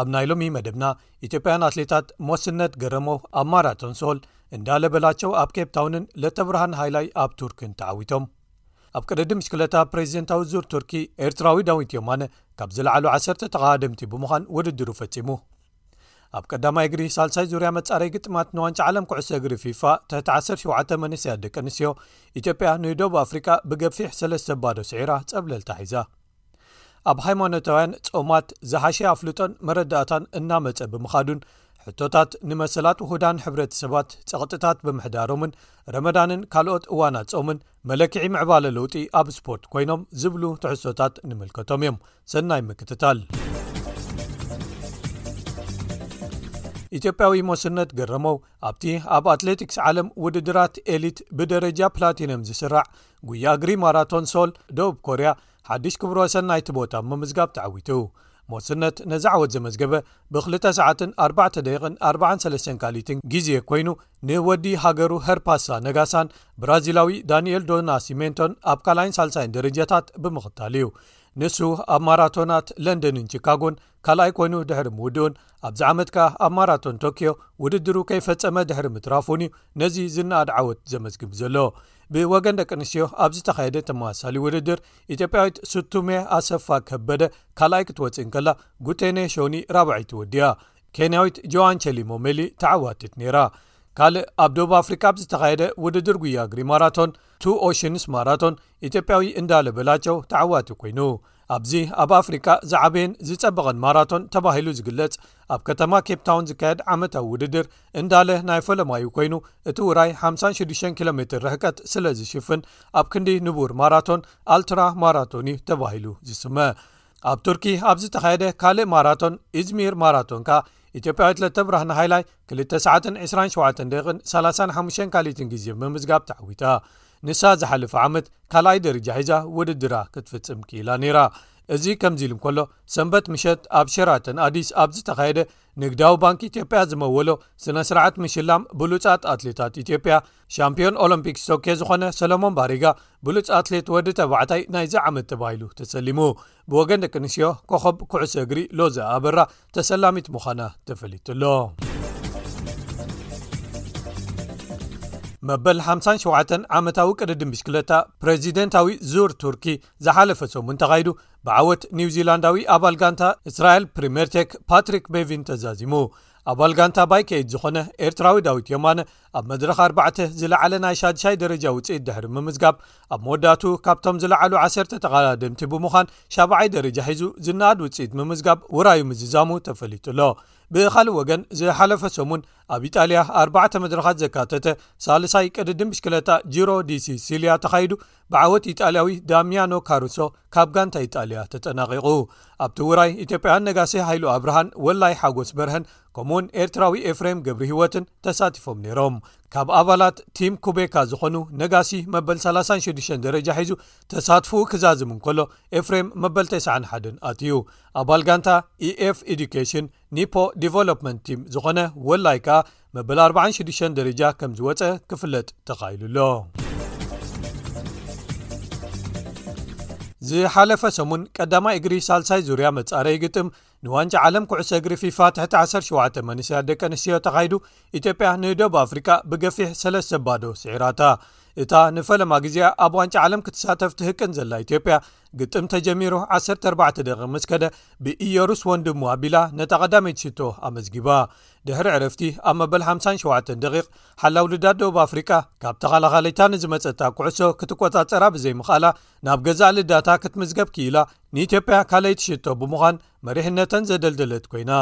ኣብ ናይ ሎሚ መደብና ኢትዮጵያን ኣትሌታት ሞስነት ገረሞ ኣብ ማራቶን ሶል እንዳለበላቸው ኣብ ኬፕታውንን ለተብርሃን ሃይላይ ኣብ ቱርክን ተዓዊቶም ኣብ ቅደዲ ምሽክለታ ፕሬዚደንታዊ ዙር ቱርኪ ኤርትራዊ ዳዊት ዮማነ ካብ ዝለዓሉ ዓሰርተ ተቃዋደምቲ ብምዃን ውድድሩ ፈጺሙ ኣብ ቀዳማይ እግሪ ሳልሳይ ዙርያ መጻረይ ግጥማት ንዋንጫ ዓለም ኩዕሶ እግሪ ፊፋ ትሕቲ 17 መንስያ ደቂ ኣንስትዮ ኢትዮጵያ ንዶብ ኣፍሪቃ ብገፊሕ ሰለስተ ባዶ ስዒራ ጸብለልታ ሒዛ ኣብ ሃይማኖታውያን ጾማት ዝሓሸ ኣፍልጦን መረዳእታን እናመጸ ብምኻዱን ሕቶታት ንመሰላት ውሁዳን ሕብረተሰባት ጸቕጥታት ብምሕዳሮምን ረመዳንን ካልኦት እዋናት ጾምን መለክዒ ምዕባለ ለውጢ ኣብ ስፖርት ኮይኖም ዝብሉ ትሕሶታት ንምልከቶም እዮም ሰናይ ምክትታል ኢትዮጵያዊ ሞስነት ገረመው ኣብቲ ኣብ ኣትሌቲክስ ዓለም ውድድራት ኤሊት ብደረጃ ፕላቲንም ዝስራዕ ጉያ እግሪ ማራቶን ሶል ደቡብ ኮርያ ሓድሽ ክብረ ወሰን ናይቲ ቦታ ብ ምምዝጋብ ተዓዊቱ ሞስነት ነዚ ዓወት ዘመዝገበ ብ2 ሰዓትን 4 ደቂቕን 43 ካልኢትን ግዜ ኮይኑ ንወዲ ሃገሩ ሀርፓሳ ነጋሳን ብራዚላዊ ዳንኤል ዶና ሲሜንቶን ኣብ ካልይን ሳልሳይን ደረጃታት ብምኽታል እዩ ንሱ ኣብ ማራቶናት ለንደንን ቺካጎን ካልኣይ ኮይኑ ድሕሪ ምውድኡን ኣብዚ ዓመት ከኣ ኣብ ማራቶን ቶክዮ ውድድሩ ከይፈጸመ ድሕሪ ምትራፉን እዩ ነዚ ዝነኣድ ዓወት ዘመዝግብ ዘሎ ብወገን ደቂ ኣንስትዮ ኣብ ዝተኻየደ ተመሳሳሊ ውድድር ኢትዮጵያዊት ስቱሜ ኣሰፋ ከበደ ካልኣይ ክትወፅእ እንከላ ጉቴኔ ሾኒ ራብዐይ ትወድያ ኬንያዊት ጆዋን ቸሊሞሜሊ ተዓዋትት ነይራ ካልእ ኣብ ደቡብ ኣፍሪካ ብ ዝተኻየደ ውድድር ጉያግሪ ማራቶን ቱ ኦሽንስ ማራቶን ኢትዮጵያዊ እንዳለ በላቸው ተዓዋቲ ኮይኑ ኣብዚ ኣብ ኣፍሪቃ ዝዓበየን ዝጸበቐን ማራቶን ተባሂሉ ዝግለጽ ኣብ ከተማ ኬፕታውን ዝካየድ ዓመታዊ ውድድር እንዳለ ናይ ፈለማዩ ኮይኑ እቲ ውራይ 56 ኪሎ ሜትር ርሕቀት ስለ ዝሽፍን ኣብ ክንዲ ንቡር ማራቶን ኣልትራ ማራቶን እዩ ተባሂሉ ዝስመ ኣብ ቱርኪ ኣብ ዝተኻየደ ካልእ ማራቶን እዝሚር ማራቶን ከኣ ኢትዮጵያዊት ለተብራህ ንሃይላይ 2ሰ 27 ደ 35 ካልትን ግዜ ምምዝጋብ ተዓዊታ ንሳ ዝሓለፈ ዓመት ካልኣይ ደረጃ ሒዛ ውድድራ ክትፍጽም ክኢላ ነይራ እዚ ከምዚ ኢሉ እንከሎ ሰንበት ምሸት ኣብ ሸራተን ኣዲስ ኣብ ዝተኻየደ ንግዳዊ ባንኪ ኢትዮጵያ ዝመወሎ ስነ ስርዓት ምሽላም ብሉፃት ኣትሌታት ኢትዮጵያ ሻምፒዮን ኦሎምፒክስ ቶኬ ዝኾነ ሰለሞን ባሪጋ ብሉፅ ኣትሌት ወዲ ተባዕታይ ናይዚ ዓመት ተባሂሉ ተሰሊሙ ብወገን ደቂ ኣንስዮ ኮኸብ ኩዕሶ እግሪ ሎዘ ኣበራ ተሰላሚት ምዃና ተፈሊጡሎ መበል 57 ዓመታዊ ቅድድም ብሽክለታ ፕረዚደንታዊ ዙር ቱርኪ ዝሓለፈ ሰሙን ተኻይዱ ብዓወት ኒው ዚላንዳዊ ኣባል ጋንታ እስራኤል ፕሪምርቴክ ፓትሪክ ቤቪን ተዛዚሙ ኣባል ጋንታ ባይከይድ ዝኾነ ኤርትራዊ ዳዊት የማነ ኣብ መድረኽ ኣርባዕተ ዝለዓለ ናይ ሻድሻይ ደረጃ ውፅኢት ድሕሪ ምምዝጋብ ኣብ መወዳእትኡ ካብቶም ዝለዓሉ ዓሰርተ ተቓዳደምቲ ብምዃን ሻብዓይ ደረጃ ሒዙ ዝነኣድ ውፅኢት ምምዝጋብ ውራዩ ምዝዛሙ ተፈሊጡ ኣሎ ብኻልእ ወገን ዝሓለፈ ሰሙን ኣብ ኢጣልያ ኣርባዕተ መድረኻት ዘካተተ ሳልሳይ ቅድድም ብሽክለታ ጂሮ ዲሲሲልያ ተኻይዱ ብዓወት ኢጣልያዊ ዳሚያኖ ካሩሶ ካብ ጋንታ ኢጣልያ ተጠናቂቑ ኣብቲ ውራይ ኢትዮጵያውያን ነጋሴ ሃይሉ ኣብርሃን ወላይ ሓጎስ በርሀን ከምኡውን ኤርትራዊ ኤፍሬም ገብሪሂወትን ተሳቲፎም ነይሮም ካብ ኣባላት ቲም ኩቤካ ዝኾኑ ነጋሲ መበል 36 ደረጃ ሒዙ ተሳትፉ ክዛዝም እንከሎ ኤፍሬም መበል 91 ኣትዩ ኣባል ጋንታ ኤኤፍ ኤዱኬሽን ኒፖ ዲቨሎፕመንት ቲም ዝኾነ ወላይ ከኣ መበል 46 ደረጃ ከም ዝወፀ ክፍለጥ ተኻኢሉ ኣሎ ዝሓለፈ ሰሙን ቀዳማይ እግሪ ሳልሳይ ዙርያ መፃረይ ግጥም ንዋንጫ ዓለም ኩዕሶ እግሪ ፊፋ ትሕቲ 17 መንስያት ደቂ ኣንስትዮ ተኻይዱ ኢትዮጵያ ንደብ ኣፍሪቃ ብገፊሕ ሰለስተ ባዶ ስዒራታ እታ ንፈለማ ግዜኣ ኣብ ዋንጫ ዓለም ክትሳተፍ ትህቅን ዘላ ኢትዮጵያ ግጥም ተጀሚሩ 14 ደቂ ምስ ከደ ብኢዮሩስ ወንድሙ ኣቢላ ነታ ቀዳመይቲ ሽቶ ኣመዝጊባ ድሕሪ ዕረፍቲ ኣብ መበል 57 ደቂ ሓላው ልዳት ደቡብ ኣፍሪቃ ካብ ተኸላኻለይታ ንዝመፀታ ኩዕሶ ክትቆፃፀራ ብዘይምኽኣላ ናብ ገዛእ ልዳታ ክትምዝገብ ክኢላ ንኢትዮጵያ ካልኣይቲ ሽቶ ብምዃን መሪሕነተን ዘደልደለት ኮይና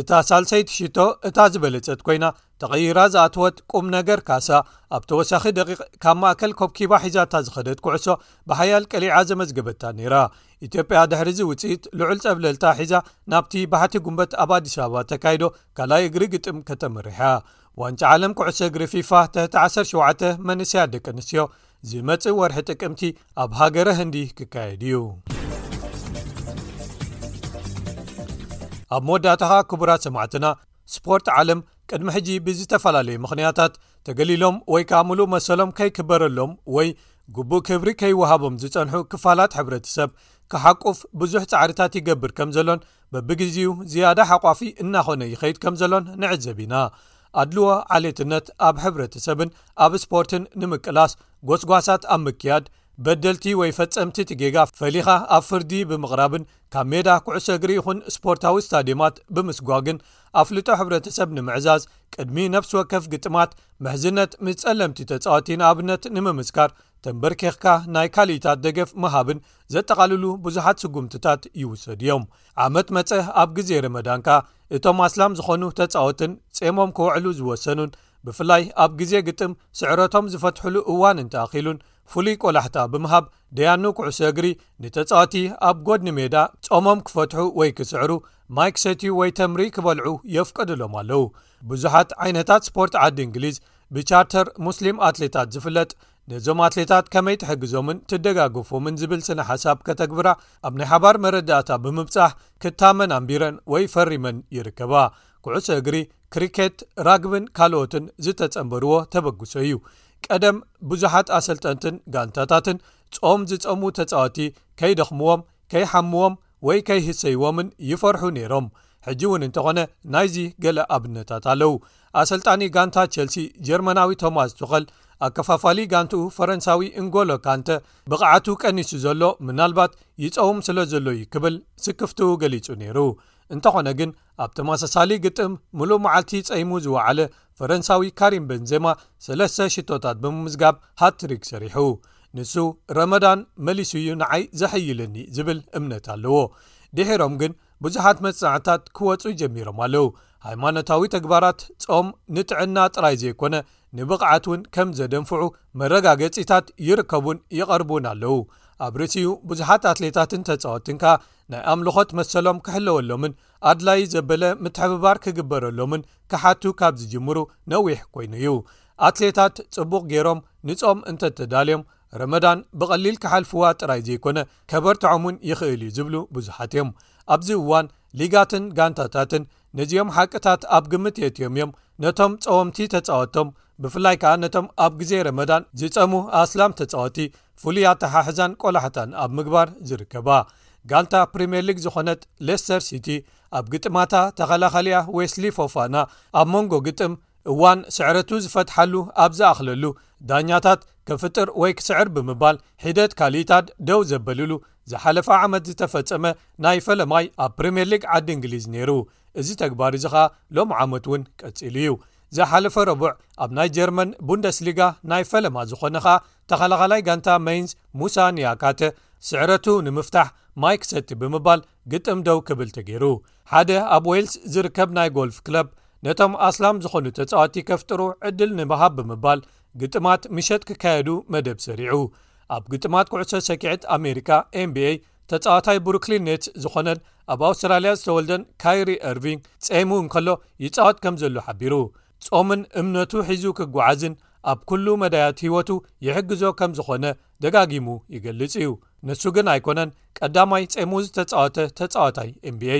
እታ ሳልሰይቲ ሽቶ እታ ዝበለጸት ኮይና ተቐይራ ዝኣተወት ቁም ነገር ካሳ ኣብ ተወሳኺ ደቂቕ ካብ ማእከል ኮብኪባ ሒዛታ ዝኸደት ኩዕሶ ብሓያል ቀሊዓ ዘመዝገበታ ነይራ ኢትዮጵያ ድሕሪዚ ውፅኢት ልዑል ጸብለልታ ሒዛ ናብቲ ባሕቲ ጉንበት ኣብ ኣዲስ ኣበባ ተካይዶ ካልይ እግሪ ግጥም ከተመርሐያ ዋንጫ ዓለም ኩዕሶ እግሪ ፊፋ ትሕቲ 17 መንእሰያት ደቂ ኣንስትዮ ዝመጽእ ወርሒ ጥቅምቲ ኣብ ሃገረ ህንዲ ክካየድ እዩ ኣብ መወዳእታኻ ክቡራት ሰማዕትና ስፖርት ዓለም ቅድሚ ሕጂ ብዝተፈላለዩ ምኽንያታት ተገሊሎም ወይ ከዓ ምሉእ መሰሎም ከይክበረሎም ወይ ግቡእ ክብሪ ከይወሃቦም ዝፀንሑ ክፋላት ሕብረተሰብ ክሓቁፍ ብዙሕ ፃዕርታት ይገብር ከም ዘሎን በብግዜኡ ዝያዳ ሓቋፊ እናኾነ ይኸይድ ከም ዘሎን ንዕዘብ ኢና። ኣድልዎ ዓሌትነት ኣብ ሕብረተሰብን ኣብ ስፖርትን ንምቅላስ ጎስጓሳት ኣብ ምክያድ፣ በደልቲ ወይ ፈጸምቲ እቲ ጌጋ ፈሊኻ ኣብ ፍርዲ ብምቕራብን ካብ ሜዳ ኩዕሶ እግሪ ይኹን ስፖርታዊ ስታድየማት ብምስጓግን ኣፍልጦ ሕብረተሰብ ንምዕዛዝ ቅድሚ ነፍሲ ወከፍ ግጥማት ምሕዝነት ምስ ጸለምቲ ተጻወቲ ንኣብነት ንምምስካር ተምበርኪኽካ ናይ ካልኢታት ደገፍ ምሃብን ዘጠቓልሉ ብዙሓት ስጉምትታት ይውሰዱ እዮም ዓመት መፀ ኣብ ግዜ ረመዳን ከኣ እቶም ኣስላም ዝኾኑ ተፃወትን ጼሞም ክውዕሉ ዝወሰኑን ብፍላይ ኣብ ግዜ ግጥም ስዕረቶም ዝፈትሕሉ እዋን እንተኣኪሉን ፍሉይ ቆላሕታ ብምሃብ ደያኑ ኩዕሶ እግሪ ንተፃዋቲ ኣብ ጎድኒ ሜዳ ፆሞም ክፈትሑ ወይ ክስዕሩ ማይክ ሰትዩ ወይ ተምሪ ክበልዑ የፍቀድሎም ኣለው ብዙሓት ዓይነታት ስፖርት ዓዲ እንግሊዝ ብቻርተር ሙስሊም ኣትሌታት ዝፍለጥ ነዞም ኣትሌታት ከመይ ትሕግዞምን ትደጋገፎምን ዝብል ስነ ሓሳብ ከተግብራ ኣብ ናይ ሓባር መረዳእታ ብምብጻሕ ክታመን ኣንቢረን ወይ ፈሪመን ይርከባ ኩዕሶ እግሪ ክሪኬት ራግብን ካልኦትን ዝተጸንበርዎ ተበግሶ እዩ ቀደም ብዙሓት ኣሰልጠንትን ጋንታታትን ጾም ዝጸሙ ተጻወቲ ከይደኽምዎም ከይሓምዎም ወይ ከይህሰይዎምን ይፈርሑ ነይሮም ሕጂ እውን እንተኾነ ናይዚ ገለ ኣብነታት ኣለው ኣሰልጣኒ ጋንታ ቸልሲ ጀርመናዊ ቶማስ ቱኸል ኣከፋፋሊ ጋንትኡ ፈረንሳዊ እንጎሎ ካንተ ብቕዓቱ ቀኒሱ ዘሎ ምናልባት ይፀውም ስለ ዘሎዩ ክብል ስክፍትኡ ገሊፁ ነይሩ እንተኾነ ግን ኣብ ተመሳሳሊ ግጥም ምሉእ መዓልቲ ጸይሙ ዝወዓለ ፈረንሳዊ ካሪም በንዜማ ሰለስተ ሽቶታት ብምምዝጋብ ሃትሪክ ሰሪሑ። ንሱ ረመዳን መሊሱ እዩ ንዓይ ዘሐይለኒ ዝብል እምነት ኣለዎ። ድሒሮም ግን ብዙሓት መጽናዕትታት ክወጹ ጀሚሮም ኣለዉ። ሃይማኖታዊ ተግባራት ጾም ንጥዕና ጥራይ ዘይኮነ ንብቕዓት እውን ከም ዘደንፍዑ መረጋገጺታት ይርከቡን ይቐርቡን ኣለዉ። ኣብ ርእሲኡ ብዙሓት ኣትሌታትን ተጻወትን ከኣ ናይ ኣምልኾት መሰሎም ክሕለወሎምን ኣድላዪ ዘበለ ምትሕብባር ክግበረሎምን ክሓቱ ካብ ዝጅምሩ ነዊሕ ኮይኑ እዩ። ኣትሌታት ጽቡቕ ገይሮም ንጾም እንተ ተዳልዮም ረመዳን ብቐሊል ክሓልፍዋ ጥራይ ዘይኮነ ከበርትዖም እውን ይኽእል እዩ ዝብሉ ብዙሓት እዮም። ኣብዚ እዋን ሊጋትን ጋንታታትን ነዚኦም ሓቅታት ኣብ ግምት የእትዮም እዮም ነቶም ጸወምቲ ተጻወቶም ብፍላይ ከኣ ነቶም ኣብ ግዜ ረመዳን ዝጸሙ ኣስላም ተጻወቲ ፍሉይ ኣተሓሕዛን ቆላሕታን ኣብ ምግባር ዝርከባ ጋንታ ፕሪምየር ሊግ ዝኾነት ሌስተር ሲቲ ኣብ ግጥማታ ተኸላኸሊያ ዌስሊ ፎፋና ኣብ መንጎ ግጥም እዋን ስዕረቱ ዝፈትሓሉ ኣብ ዝኣኽለሉ፣ ዳኛታት፣ ከፍጥር ወይ ክስዕር ብምባል ሒደት ካልኢታድ ደው ዘበልሉ ዝሓለፈ ዓመት ዝተፈጸመ ናይ ፈለማይ ኣብ ፕሪምየር ሊግ ዓዲ እንግሊዝ ነይሩ። እዚ ተግባር እዚ ከኣ ሎም ዓመት እውን ቀጺሉ እዩ። ዝሓለፈ ረቡዕ ኣብ ናይ ጀርመን ቡንደስሊጋ ናይ ፈለማ ዝኾነ ከኣ ተኸላኻላይ ጋንታ መይንዝ ሙሳ ንያካተ ስዕረቱ ንምፍታሕ ማይክ ሰቲ ብምባል ግጥም ደው ክብል ተገይሩ። ሓደ ኣብ ዌልስ ዝርከብ ናይ ጎልፍ ክለብ ነቶም ኣስላም ዝኾኑ ተጻወቲ ከፍጥሩ ዕድል ንምሃብ ብምባል ግጥማት ምሸት ክካየዱ መደብ ሰሪዑ። ኣብ ግጥማት ኩዕሶ ሰኪዐት ኣሜሪካ ኤንቢኤይ ተጻዋታይ ብሩክሊን ኔትስ ዝኾነን ኣብ ኣውስትራልያ ዝተወልደን ካይሪ ኤርቪንግ ጸይሙ እንከሎ ይጻወት ከም ዘሉ ሓቢሩ። ጾምን እምነቱ ሒዙ ክጓዓዝን ኣብ ኩሉ መዳያት ህይወቱ ይሕግዞ ከም ዝኾነ ደጋጊሙ ይገልጽ እዩ። ንሱ ግን ኣይኮነን ቀዳማይ ጼሙ ዝተጻወተ ተጻዋታይ ኤንቢኤ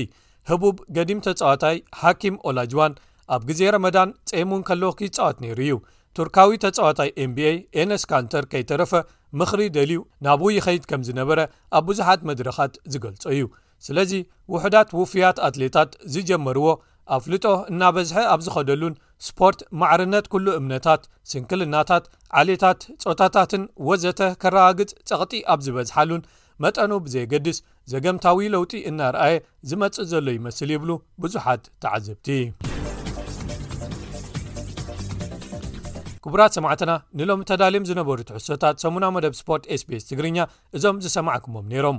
ህቡብ ገዲም ተጻዋታይ ሃኪም ኦላጅዋን ኣብ ግዜ ረመዳን ጼሙ እንከለዎ ክይጻወት ነይሩ እዩ ቱርካዊ ተጻዋታይ ኤንቢኤ ኤነስ ካንተር ከይተረፈ ምኽሪ ደልዩ ናብኡ ይኸይድ ከም ዝነበረ ኣብ ብዙሓት መድረኻት ዝገልጾ እዩ ስለዚ ውሑዳት ውፉያት ኣትሌታት ዝጀመርዎ ኣፍልጦ እናበዝሐ ኣብ ዝኸደሉን ስፖርት ማዕርነት ኩሉ እምነታት፣ ስንክልናታት፣ ዓሌታት፣ ጾታታትን ወዘተ ከረጋግጽ ጸቕጢ ኣብ ዝበዝሓሉን መጠኑ ብዘየገድስ ዘገምታዊ ለውጢ እናርኣየ ዝመጽእ ዘሎ ይመስል ይብሉ ብዙሓት ተዓዘብቲ። ክቡራት ሰማዕትና ንሎሚ ተዳልዮም ዝነበሩ ትሕሶታት ሰሙናዊ መደብ ስፖርት ስቤስ ትግርኛ እዞም ዝሰማዕኩሞም ነይሮም